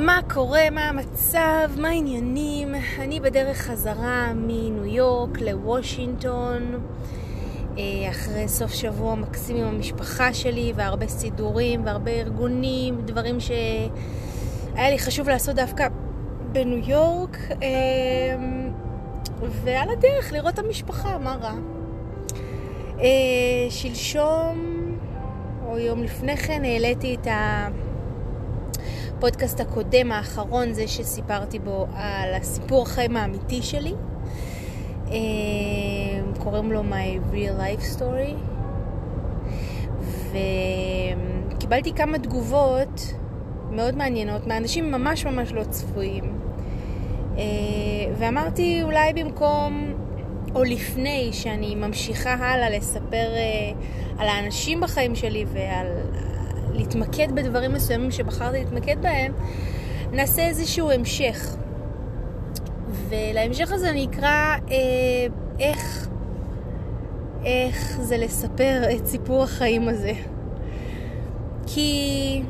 מה קורה, מה המצב, מה העניינים. אני בדרך חזרה מניו יורק לוושינגטון, אה, אחרי סוף שבוע מקסים עם המשפחה שלי, והרבה סידורים, והרבה ארגונים, דברים שהיה לי חשוב לעשות דווקא בניו יורק, אה, ועל הדרך לראות את המשפחה, מה רע. אה, שלשום, או יום לפני כן, העליתי את ה... הפודקאסט הקודם, האחרון, זה שסיפרתי בו על הסיפור החיים האמיתי שלי. אה, קוראים לו My Real Life Story. וקיבלתי כמה תגובות מאוד מעניינות מאנשים ממש ממש לא צפויים. אה, ואמרתי אולי במקום או לפני שאני ממשיכה הלאה לספר אה, על האנשים בחיים שלי ועל להתמקד בדברים מסוימים שבחרתי להתמקד בהם, נעשה איזשהו המשך. ולהמשך הזה אני אקרא אה, איך, איך זה לספר את סיפור החיים הזה. כי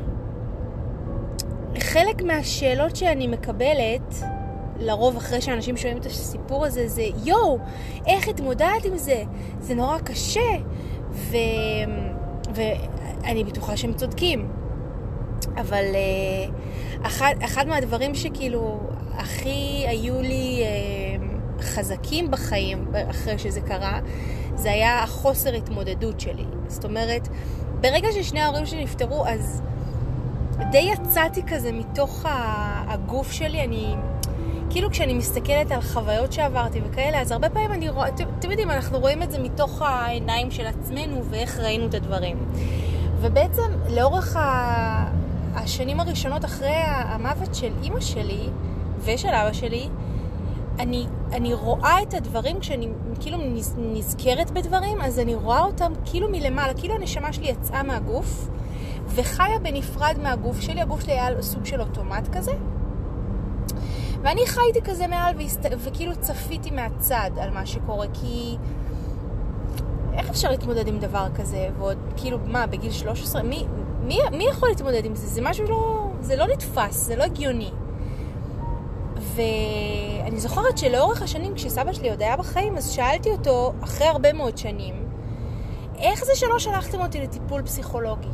חלק מהשאלות שאני מקבלת, לרוב אחרי שאנשים שומעים את הסיפור הזה, זה יואו, איך התמודדת עם זה? זה נורא קשה. ו... אני בטוחה שהם צודקים. אבל uh, אחד, אחד מהדברים שכאילו הכי היו לי uh, חזקים בחיים אחרי שזה קרה, זה היה החוסר התמודדות שלי. זאת אומרת, ברגע ששני ההורים שלי נפטרו, אז די יצאתי כזה מתוך הגוף שלי. אני, כאילו כשאני מסתכלת על חוויות שעברתי וכאלה, אז הרבה פעמים אני רואה, אתם יודעים, אנחנו רואים את זה מתוך העיניים של עצמנו ואיך ראינו את הדברים. ובעצם לאורך השנים הראשונות אחרי המוות של אימא שלי ושל אבא שלי, אני, אני רואה את הדברים כשאני כאילו נזכרת בדברים, אז אני רואה אותם כאילו מלמעלה, כאילו הנשמה שלי יצאה מהגוף וחיה בנפרד מהגוף שלי, הגוף שלי היה סוג של אוטומט כזה. ואני חייתי כזה מעל והסת... וכאילו צפיתי מהצד על מה שקורה, כי איך אפשר להתמודד עם דבר כזה? ועוד, כאילו, מה, בגיל 13? מי, מי, מי יכול להתמודד עם זה? זה משהו לא... זה לא נתפס, זה לא הגיוני. ואני זוכרת שלאורך השנים, כשסבא שלי עוד היה בחיים, אז שאלתי אותו, אחרי הרבה מאוד שנים, איך זה שלא שלחתם אותי לטיפול פסיכולוגי?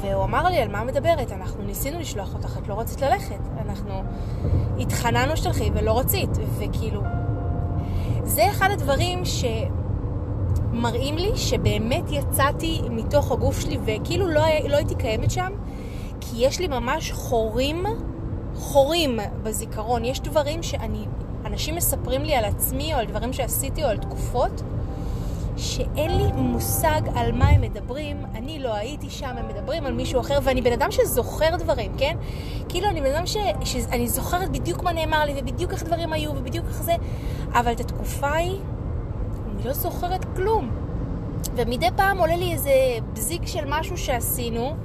והוא אמר לי, על מה מדברת? אנחנו ניסינו לשלוח אותך, את לא רצית ללכת. אנחנו התחננו שתלכי ולא רצית. וכאילו, זה אחד הדברים ש... מראים לי שבאמת יצאתי מתוך הגוף שלי וכאילו לא, לא הייתי קיימת שם, כי יש לי ממש חורים, חורים בזיכרון. יש דברים שאני, אנשים מספרים לי על עצמי או על דברים שעשיתי או על תקופות, שאין לי מושג על מה הם מדברים, אני לא הייתי שם, הם מדברים על מישהו אחר, ואני בן אדם שזוכר דברים, כן? כאילו, אני בן אדם ש... שאני זוכרת בדיוק מה נאמר לי, ובדיוק איך דברים היו, ובדיוק איך זה, אבל את התקופה ההיא... אני לא זוכרת כלום. ומדי פעם עולה לי איזה בזיק של משהו שעשינו,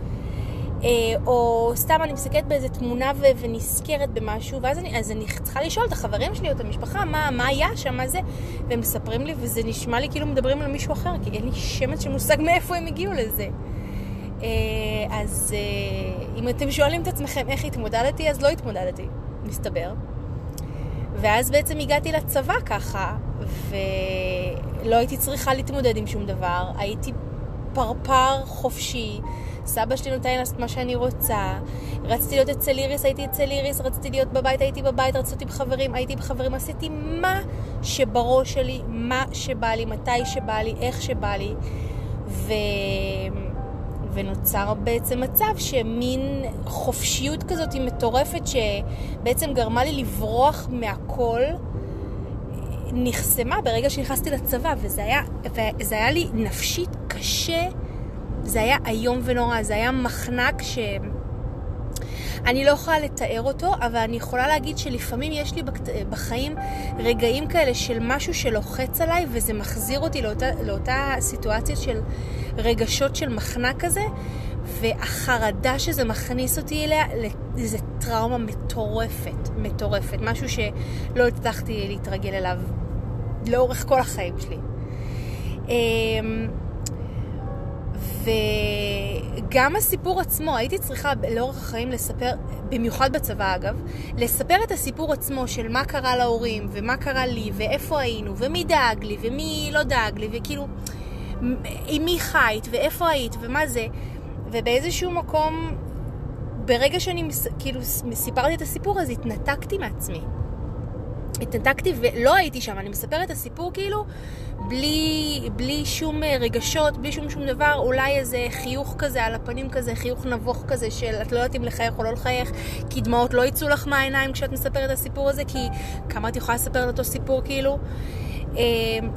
אה, או סתם אני מסתכלת באיזה תמונה ו- ונזכרת במשהו, ואז אני, אני צריכה לשאול את החברים שלי או את המשפחה, מה, מה היה שם, מה זה, והם מספרים לי, וזה נשמע לי כאילו מדברים על מישהו אחר, כי אין לי שמץ של מושג מאיפה הם הגיעו לזה. אה, אז אה, אם אתם שואלים את עצמכם איך התמודדתי, אז לא התמודדתי, מסתבר. ואז בעצם הגעתי לצבא ככה, ולא הייתי צריכה להתמודד עם שום דבר. הייתי פרפר חופשי. סבא שלי נותן לעשות מה שאני רוצה. רציתי להיות אצל איריס, הייתי אצל איריס. רציתי להיות בבית, הייתי בבית. רציתי בחברים, הייתי בחברים. עשיתי מה שבראש שלי, מה שבא לי, מתי שבא לי, איך שבא לי. ו... ונוצר בעצם מצב שמין חופשיות כזאת מטורפת שבעצם גרמה לי לברוח מהכל. נחסמה ברגע שנכנסתי לצבא, וזה היה, וזה היה לי נפשית קשה, זה היה איום ונורא, זה היה מחנק ש... אני לא יכולה לתאר אותו, אבל אני יכולה להגיד שלפעמים יש לי בחיים רגעים כאלה של משהו שלוחץ עליי, וזה מחזיר אותי לאותה, לאותה סיטואציה של רגשות של מחנק כזה, והחרדה שזה מכניס אותי אליה, זה טראומה מטורפת, מטורפת, משהו שלא הצלחתי להתרגל אליו לאורך כל החיים שלי. אמ, גם הסיפור עצמו, הייתי צריכה לאורך החיים לספר, במיוחד בצבא אגב, לספר את הסיפור עצמו של מה קרה להורים, ומה קרה לי, ואיפה היינו, ומי דאג לי, ומי לא דאג לי, וכאילו, עם מי חיית, ואיפה היית, ומה זה. ובאיזשהו מקום, ברגע שאני כאילו סיפרתי את הסיפור הזה, התנתקתי מעצמי. התנתקתי ולא הייתי שם, אני מספרת את הסיפור כאילו בלי, בלי שום אה, רגשות, בלי שום שום דבר, אולי איזה חיוך כזה על הפנים כזה, חיוך נבוך כזה של את לא יודעת אם לחייך או לא לחייך, כי דמעות לא יצאו לך מהעיניים כשאת מספרת את הסיפור הזה, כי כמה את יכולה לספר את אותו סיפור כאילו. אה,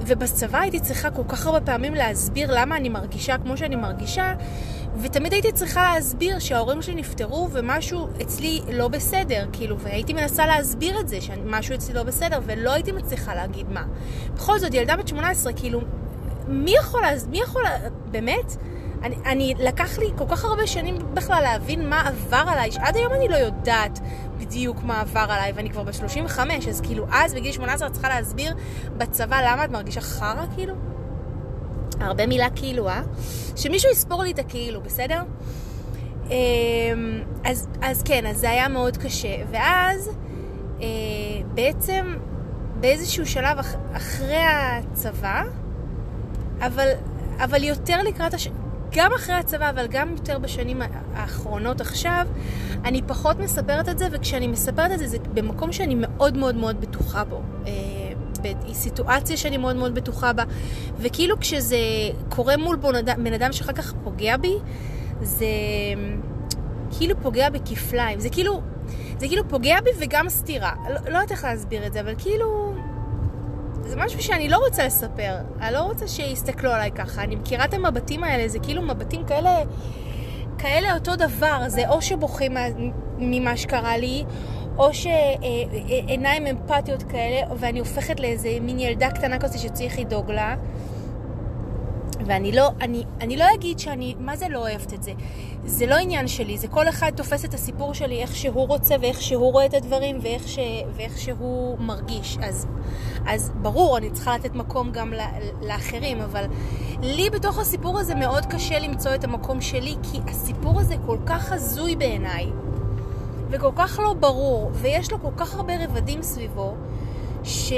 ובצבא הייתי צריכה כל כך הרבה פעמים להסביר למה אני מרגישה כמו שאני מרגישה, ותמיד הייתי צריכה להסביר שההורים שלי נפטרו ומשהו אצלי לא בסדר, כאילו, והייתי מנסה להסביר את זה, שמשהו אצלי לא בסדר, ולא הייתי מצליחה להגיד מה. בכל זאת, ילדה בת 18, כאילו, מי יכול, מי יכול, באמת? אני, אני, לקח לי כל כך הרבה שנים בכלל להבין מה עבר עליי, שעד היום אני לא יודעת בדיוק מה עבר עליי, ואני כבר ב-35, אז כאילו, אז בגיל 18 את צריכה להסביר בצבא למה את מרגישה חרא, כאילו? הרבה מילה כאילו, אה? שמישהו יספור לי את הכאילו, בסדר? אמ, אז, אז כן, אז זה היה מאוד קשה. ואז אה, בעצם באיזשהו שלב אח, אחרי הצבא, אבל, אבל יותר לקראת הש... גם אחרי הצבא, אבל גם יותר בשנים האחרונות עכשיו, אני פחות מספרת את זה, וכשאני מספרת את זה, זה במקום שאני מאוד מאוד מאוד בטוחה בו. היא סיטואציה שאני מאוד מאוד בטוחה בה, וכאילו כשזה קורה מול בן אדם שאחר כך פוגע בי, זה כאילו פוגע בכפליים. זה כאילו, זה כאילו פוגע בי וגם סתירה. לא, לא יודעת איך להסביר את זה, אבל כאילו... זה משהו שאני לא רוצה לספר. אני לא רוצה שיסתכלו עליי ככה. אני מכירה את המבטים האלה, זה כאילו מבטים כאלה... כאלה אותו דבר, זה או שבוכים ממה שקרה לי, או שעיניים אמפתיות כאלה, ואני הופכת לאיזה מין ילדה קטנה כזאת שצריך לדאוג לה. ואני לא, אני, אני לא אגיד שאני, מה זה לא אוהבת את זה? זה לא עניין שלי, זה כל אחד תופס את הסיפור שלי איך שהוא רוצה ואיך שהוא רואה את הדברים ואיך, ש, ואיך שהוא מרגיש. אז, אז ברור, אני צריכה לתת מקום גם לאחרים, אבל לי בתוך הסיפור הזה מאוד קשה למצוא את המקום שלי, כי הסיפור הזה כל כך הזוי בעיניי. וכל כך לא ברור, ויש לו כל כך הרבה רבדים סביבו, ש...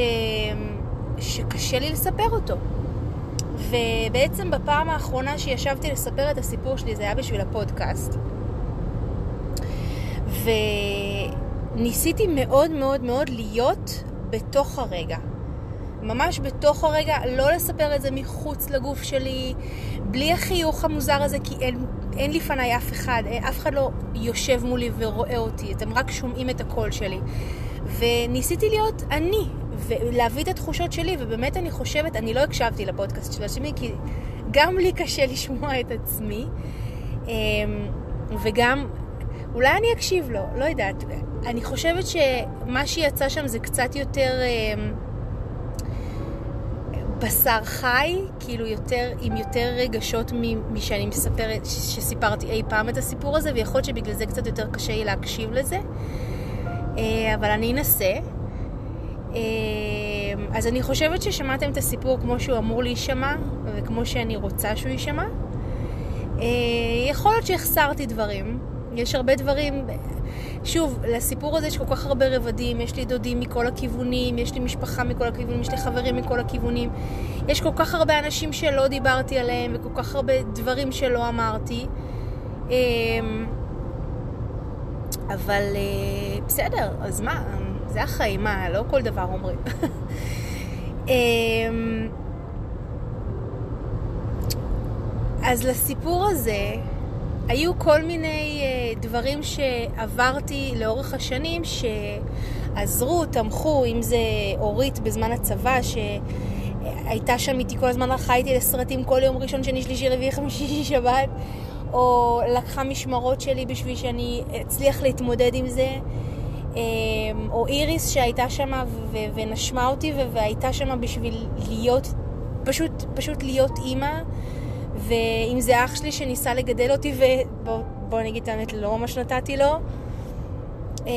שקשה לי לספר אותו. ובעצם בפעם האחרונה שישבתי לספר את הסיפור שלי, זה היה בשביל הפודקאסט. וניסיתי מאוד מאוד מאוד להיות בתוך הרגע. ממש בתוך הרגע, לא לספר את זה מחוץ לגוף שלי, בלי החיוך המוזר הזה, כי אין, אין לפניי אף אחד, אף אחד לא יושב מולי ורואה אותי, אתם רק שומעים את הקול שלי. וניסיתי להיות אני, ולהביא את התחושות שלי, ובאמת אני חושבת, אני לא הקשבתי לפודקאסט של עצמי, כי גם לי קשה לשמוע את עצמי, אמ, וגם, אולי אני אקשיב לו, לא יודעת. אני חושבת שמה שיצא שם זה קצת יותר... בשר חי, כאילו יותר, עם יותר רגשות משאני מספרת, שסיפרתי אי פעם את הסיפור הזה, ויכול להיות שבגלל זה קצת יותר קשה לי להקשיב לזה. אה, אבל אני אנסה. אה, אז אני חושבת ששמעתם את הסיפור כמו שהוא אמור להישמע, וכמו שאני רוצה שהוא יישמע. אה, יכול להיות שהחסרתי דברים. יש הרבה דברים, שוב, לסיפור הזה יש כל כך הרבה רבדים, יש לי דודים מכל הכיוונים, יש לי משפחה מכל הכיוונים, יש לי חברים מכל הכיוונים. יש כל כך הרבה אנשים שלא דיברתי עליהם, וכל כך הרבה דברים שלא אמרתי. אמ, אבל אה, בסדר, אז מה, זה החיים, מה, לא כל דבר אומרים. אמ, אז לסיפור הזה, היו כל מיני uh, דברים שעברתי לאורך השנים שעזרו, תמכו, אם זה אורית בזמן הצבא, שהייתה שם איתי כל הזמן, הלכה איתי לסרטים כל יום ראשון, שני, שלישי, רביעי, חמישי, שישי, שבת, או לקחה משמרות שלי בשביל שאני אצליח להתמודד עם זה. אמ, או איריס שהייתה שם ונשמה אותי והייתה שם בשביל להיות, פשוט, פשוט להיות אימא. ואם זה אח שלי שניסה לגדל אותי, ובוא נגיד את האמת, לא ממש נתתי לו. אה,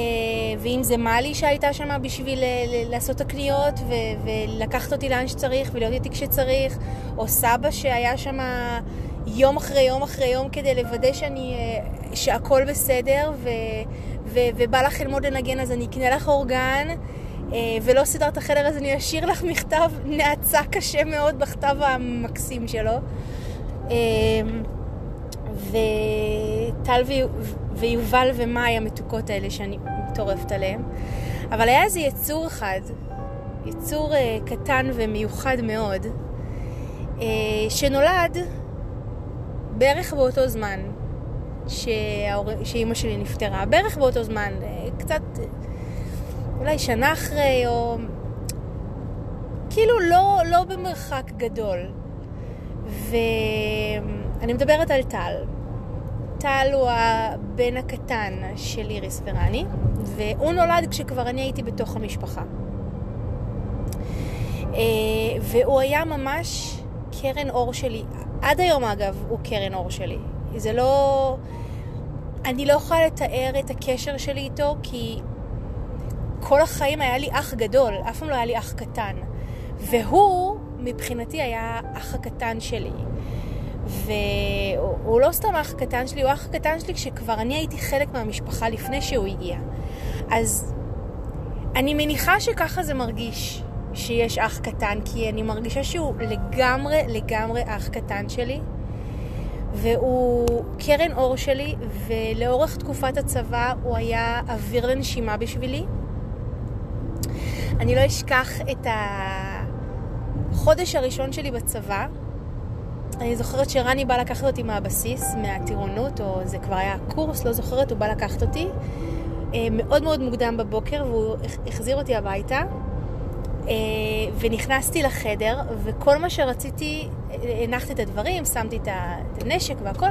ואם זה מאלי שהייתה שם בשביל אה, לעשות את הקניות ולקחת אותי לאן שצריך ולהיות איתי כשצריך, או סבא שהיה שם יום אחרי יום אחרי יום כדי לוודא שאני, אה, שהכל בסדר, ו, ו, ובא לך ללמוד לנגן אז אני אקנה לך אורגן, ולא סידרת החדר אז אני אשאיר לך מכתב נאצה קשה מאוד בכתב המקסים שלו. אה, וטל ויובל ומאי המתוקות האלה שאני מטורפת עליהם. אבל היה איזה יצור אחד, יצור קטן ומיוחד מאוד, שנולד בערך באותו זמן שהאור... שאימא שלי נפטרה, בערך באותו זמן, אה, קצת, אולי שנה אחרי, או כאילו לא, לא במרחק גדול. ואני מדברת על טל. טל הוא הבן הקטן של איריס ורני, והוא נולד כשכבר אני הייתי בתוך המשפחה. אה, והוא היה ממש קרן אור שלי. עד היום אגב הוא קרן אור שלי. זה לא... אני לא יכולה לתאר את הקשר שלי איתו כי כל החיים היה לי אח גדול, אף פעם לא היה לי אח קטן. והוא מבחינתי היה אח הקטן שלי. והוא לא סתם אח קטן שלי, הוא אח קטן שלי כשכבר אני הייתי חלק מהמשפחה לפני שהוא הגיע. אז אני מניחה שככה זה מרגיש. שיש אח קטן, כי אני מרגישה שהוא לגמרי, לגמרי אח קטן שלי. והוא קרן אור שלי, ולאורך תקופת הצבא הוא היה אוויר לנשימה בשבילי. אני לא אשכח את החודש הראשון שלי בצבא. אני זוכרת שרני בא לקחת אותי מהבסיס, מהטירונות, או זה כבר היה קורס, לא זוכרת, הוא בא לקחת אותי. אה, מאוד מאוד מוקדם בבוקר, והוא החזיר אותי הביתה. אה, ונכנסתי לחדר, וכל מה שרציתי, הנחתי את הדברים, שמתי את הנשק והכל,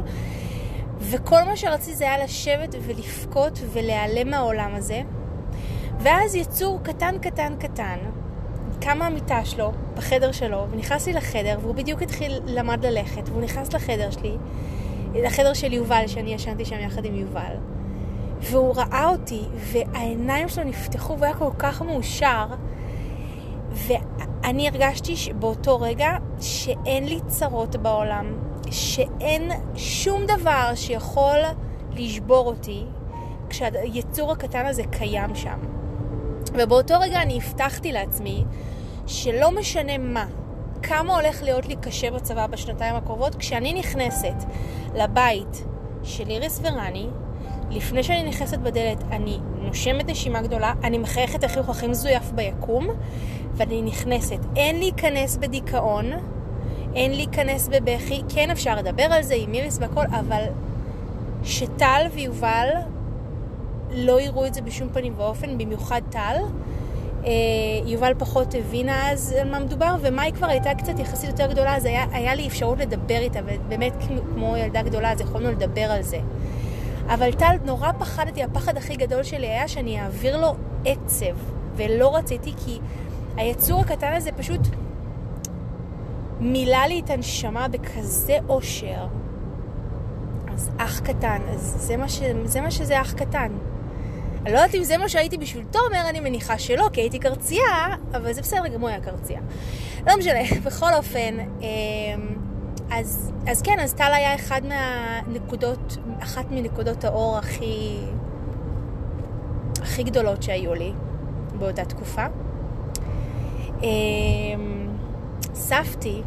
וכל מה שרציתי זה היה לשבת ולבכות ולהיעלם מהעולם הזה. ואז יצור קטן קטן קטן, קם מהמיטה שלו, בחדר שלו, ונכנסתי לחדר, והוא בדיוק התחיל, למד ללכת, והוא נכנס לחדר שלי, לחדר של יובל, שאני ישנתי שם יחד עם יובל. והוא ראה אותי, והעיניים שלו נפתחו, והוא היה כל כך מאושר. ואני הרגשתי באותו רגע שאין לי צרות בעולם, שאין שום דבר שיכול לשבור אותי כשהיצור הקטן הזה קיים שם. ובאותו רגע אני הבטחתי לעצמי שלא משנה מה, כמה הולך להיות לי קשה בצבא בשנתיים הקרובות, כשאני נכנסת לבית של איריס ורני, לפני שאני נכנסת בדלת, אני נושמת נשימה גדולה, אני מחייכת החיוך הכי מזויף ביקום, ואני נכנסת. אין להיכנס בדיכאון, אין להיכנס בבכי, כן אפשר לדבר על זה עם מיריס והכל, אבל שטל ויובל לא יראו את זה בשום פנים ואופן, במיוחד טל. אה, יובל פחות הבינה אז על מה מדובר, ומאי כבר הייתה קצת יחסית יותר גדולה, אז היה, היה לי אפשרות לדבר איתה, ובאמת כמו ילדה גדולה, אז יכולנו לדבר על זה. אבל טל, נורא פחדתי, הפחד הכי גדול שלי היה שאני אעביר לו עצב, ולא רציתי כי היצור הקטן הזה פשוט מילא לי את הנשמה בכזה אושר. אז אח קטן, אז זה מה, ש... זה מה שזה אח קטן. אני לא יודעת אם זה מה שהייתי בשביל תומר, אני מניחה שלא, כי הייתי קרצייה, אבל זה בסדר, גם הוא היה קרצייה. לא משנה, בכל אופן, אמ, אז, אז כן, אז טל היה אחד מהנקודות, אחת מנקודות האור הכי, הכי גדולות שהיו לי באותה תקופה. אמ, סבתי,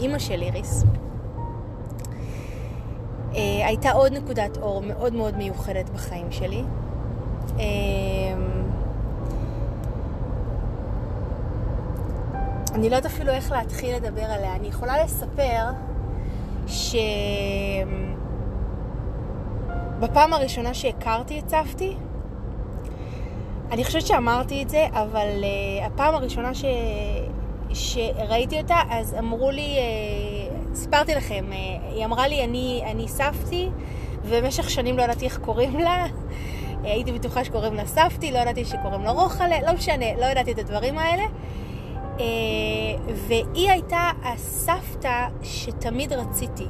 אימא של איריס, אה, הייתה עוד נקודת אור מאוד מאוד מיוחדת בחיים שלי. אמ, אני לא יודעת אפילו איך להתחיל לדבר עליה. אני יכולה לספר שבפעם הראשונה שהכרתי את סבתי, אני חושבת שאמרתי את זה, אבל uh, הפעם הראשונה ש... שראיתי אותה, אז אמרו לי, uh, סיפרתי לכם, uh, היא אמרה לי, אני, אני סבתי, ובמשך שנים לא ידעתי איך קוראים לה. הייתי בטוחה שקוראים לה סבתי, לא ידעתי שקוראים לה רוחלה, לא משנה, לא ידעתי את הדברים האלה. Uh, והיא הייתה הסבתא שתמיד רציתי.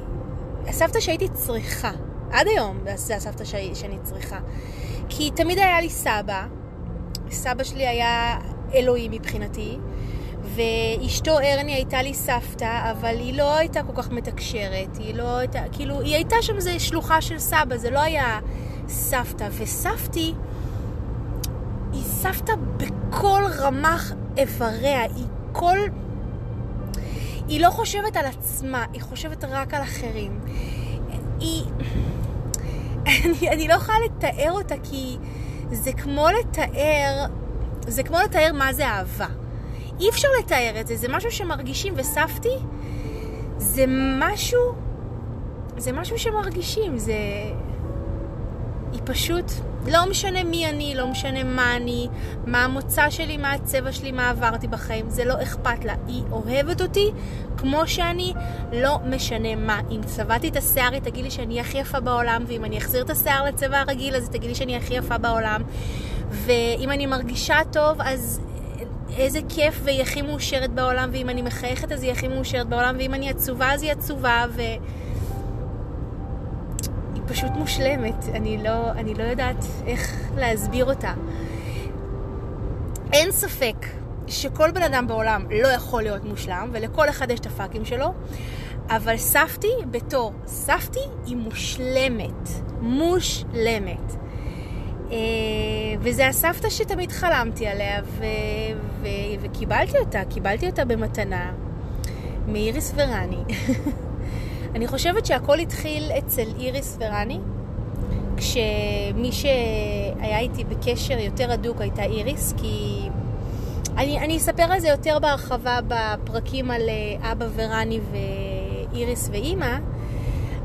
הסבתא שהייתי צריכה. עד היום זה הסבתא שאני צריכה. כי תמיד היה לי סבא, סבא שלי היה אלוהים מבחינתי, ואשתו ארני הייתה לי סבתא, אבל היא לא הייתה כל כך מתקשרת, היא לא הייתה, כאילו, היא הייתה שם איזה שלוחה של סבא, זה לא היה סבתא. וסבתי, היא סבתא בכל רמ"ח איבריה, היא כל... היא לא חושבת על עצמה, היא חושבת רק על אחרים. היא... אני, אני לא יכולה לתאר אותה כי זה כמו לתאר, זה כמו לתאר מה זה אהבה. אי אפשר לתאר את זה, זה משהו שמרגישים, וסבתי, זה משהו, זה משהו שמרגישים, זה... פשוט, לא משנה מי אני, לא משנה מה אני, מה המוצא שלי, מה הצבע שלי, מה עברתי בחיים, זה לא אכפת לה. היא אוהבת אותי כמו שאני, לא משנה מה. אם צבעתי את השיער, היא תגיד לי שאני הכי יפה בעולם, ואם אני אחזיר את השיער לצבע הרגיל, אז היא תגיד לי שאני הכי יפה בעולם. ואם אני מרגישה טוב, אז איזה כיף והיא הכי מאושרת בעולם, ואם אני מחייכת אז היא הכי מאושרת בעולם, ואם אני עצובה אז היא עצובה, ו... פשוט מושלמת, אני לא, אני לא יודעת איך להסביר אותה. אין ספק שכל בן אדם בעולם לא יכול להיות מושלם, ולכל אחד יש את הפאקים שלו, אבל סבתי בתור סבתי היא מושלמת. מושלמת. אה, וזה הסבתא שתמיד חלמתי עליה, ו... ו... וקיבלתי אותה, קיבלתי אותה במתנה מאיריס ורני. אני חושבת שהכל התחיל אצל איריס ורני, כשמי שהיה איתי בקשר יותר הדוק הייתה איריס, כי אני, אני אספר על זה יותר בהרחבה בפרקים על אה, אבא ורני ואיריס ואימא,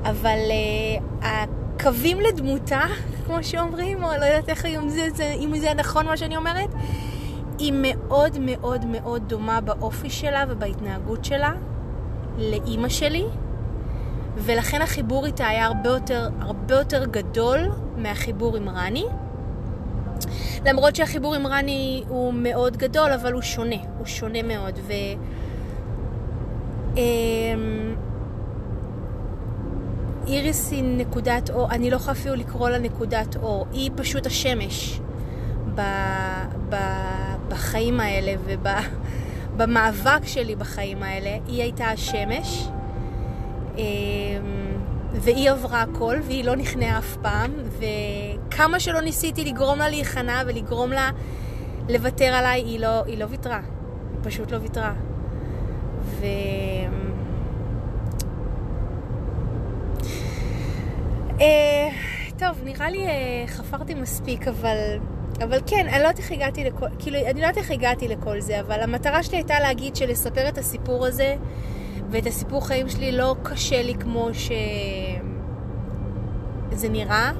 אבל uh, הקווים לדמותה, כמו שאומרים, או לא יודעת איך אם זה, זה, אם זה נכון מה שאני אומרת, היא מאוד מאוד מאוד דומה באופי שלה ובהתנהגות שלה לאימא שלי, ולכן החיבור איתה היה הרבה יותר, הרבה יותר גדול מהחיבור עם רני. למרות שהחיבור עם רני הוא מאוד גדול, אבל הוא שונה, הוא שונה מאוד. ו... אמ, איריס היא נקודת אור, אני לא יכולה אפילו לקרוא לה נקודת אור, היא פשוט השמש ב, ב, בחיים האלה ובמאבק שלי בחיים האלה. היא הייתה השמש, והיא עברה הכל, והיא לא נכנעה אף פעם, וכמה שלא ניסיתי לגרום לה להיכנע ולגרום לה לוותר עליי, היא לא, היא לא ויתרה. היא פשוט לא ויתרה. ו... אה, טוב, נראה לי אה, חפרתי מספיק, אבל, אבל כן, אני לא יודעת איך הגעתי לכל, כאילו, אני לא יודעת איך הגעתי לכל זה, אבל המטרה שלי הייתה להגיד שלספר את הסיפור הזה, ואת הסיפור חיים שלי לא קשה לי כמו שזה נראה,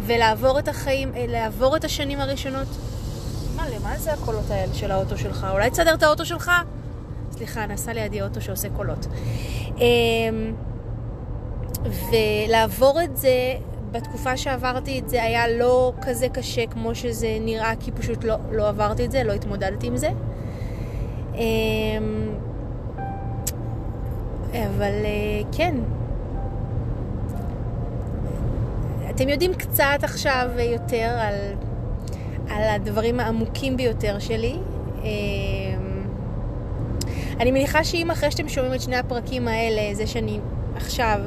ולעבור את החיים, אה, לעבור את השנים הראשונות. מה, למה זה הקולות האלה של האוטו שלך? אולי תסדר את האוטו שלך? סליחה, נסע לידי אוטו שעושה קולות. אמ, ולעבור את זה, בתקופה שעברתי את זה, היה לא כזה קשה כמו שזה נראה, כי פשוט לא, לא עברתי את זה, לא התמודדתי עם זה. אמ, אבל אה, כן. אתם יודעים קצת עכשיו יותר על, על הדברים העמוקים ביותר שלי. אמ, אני מניחה שאם אחרי שאתם שומעים את שני הפרקים האלה, זה שאני עכשיו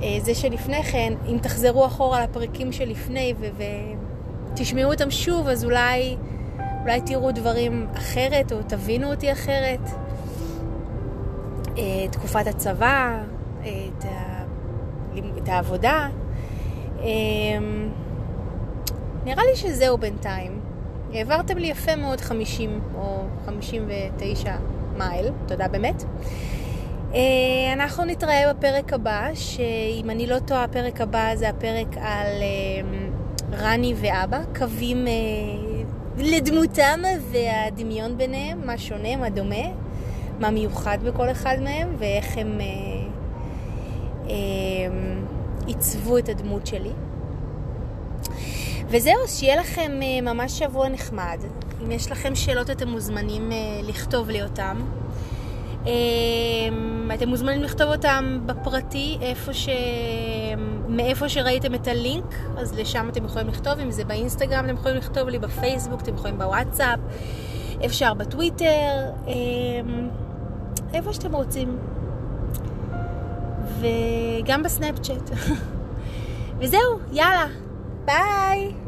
וזה שלפני כן, אם תחזרו אחורה לפרקים שלפני ותשמעו אותם שוב, אז אולי, אולי תראו דברים אחרת או תבינו אותי אחרת. אה, תקופת הצבא, את, ה... את העבודה. אה, נראה לי שזהו בינתיים. העברתם לי יפה מאוד 50 או 59 מייל, תודה באמת. אה, אנחנו נתראה בפרק הבא, שאם אני לא טועה, הפרק הבא זה הפרק על רני ואבא, קווים לדמותם והדמיון ביניהם, מה שונה, מה דומה. מה מיוחד בכל אחד מהם ואיך הם אה, אה, עיצבו את הדמות שלי. וזהו, שיהיה לכם אה, ממש שבוע נחמד. אם יש לכם שאלות אתם מוזמנים אה, לכתוב לי אותם. אה, אתם מוזמנים לכתוב אותם בפרטי, איפה ש... מאיפה שראיתם את הלינק, אז לשם אתם יכולים לכתוב, אם זה באינסטגרם אתם יכולים לכתוב לי, בפייסבוק אתם יכולים בוואטסאפ. אפשר בטוויטר, איפה שאתם רוצים. וגם בסנאפצ'אט. וזהו, יאללה, ביי!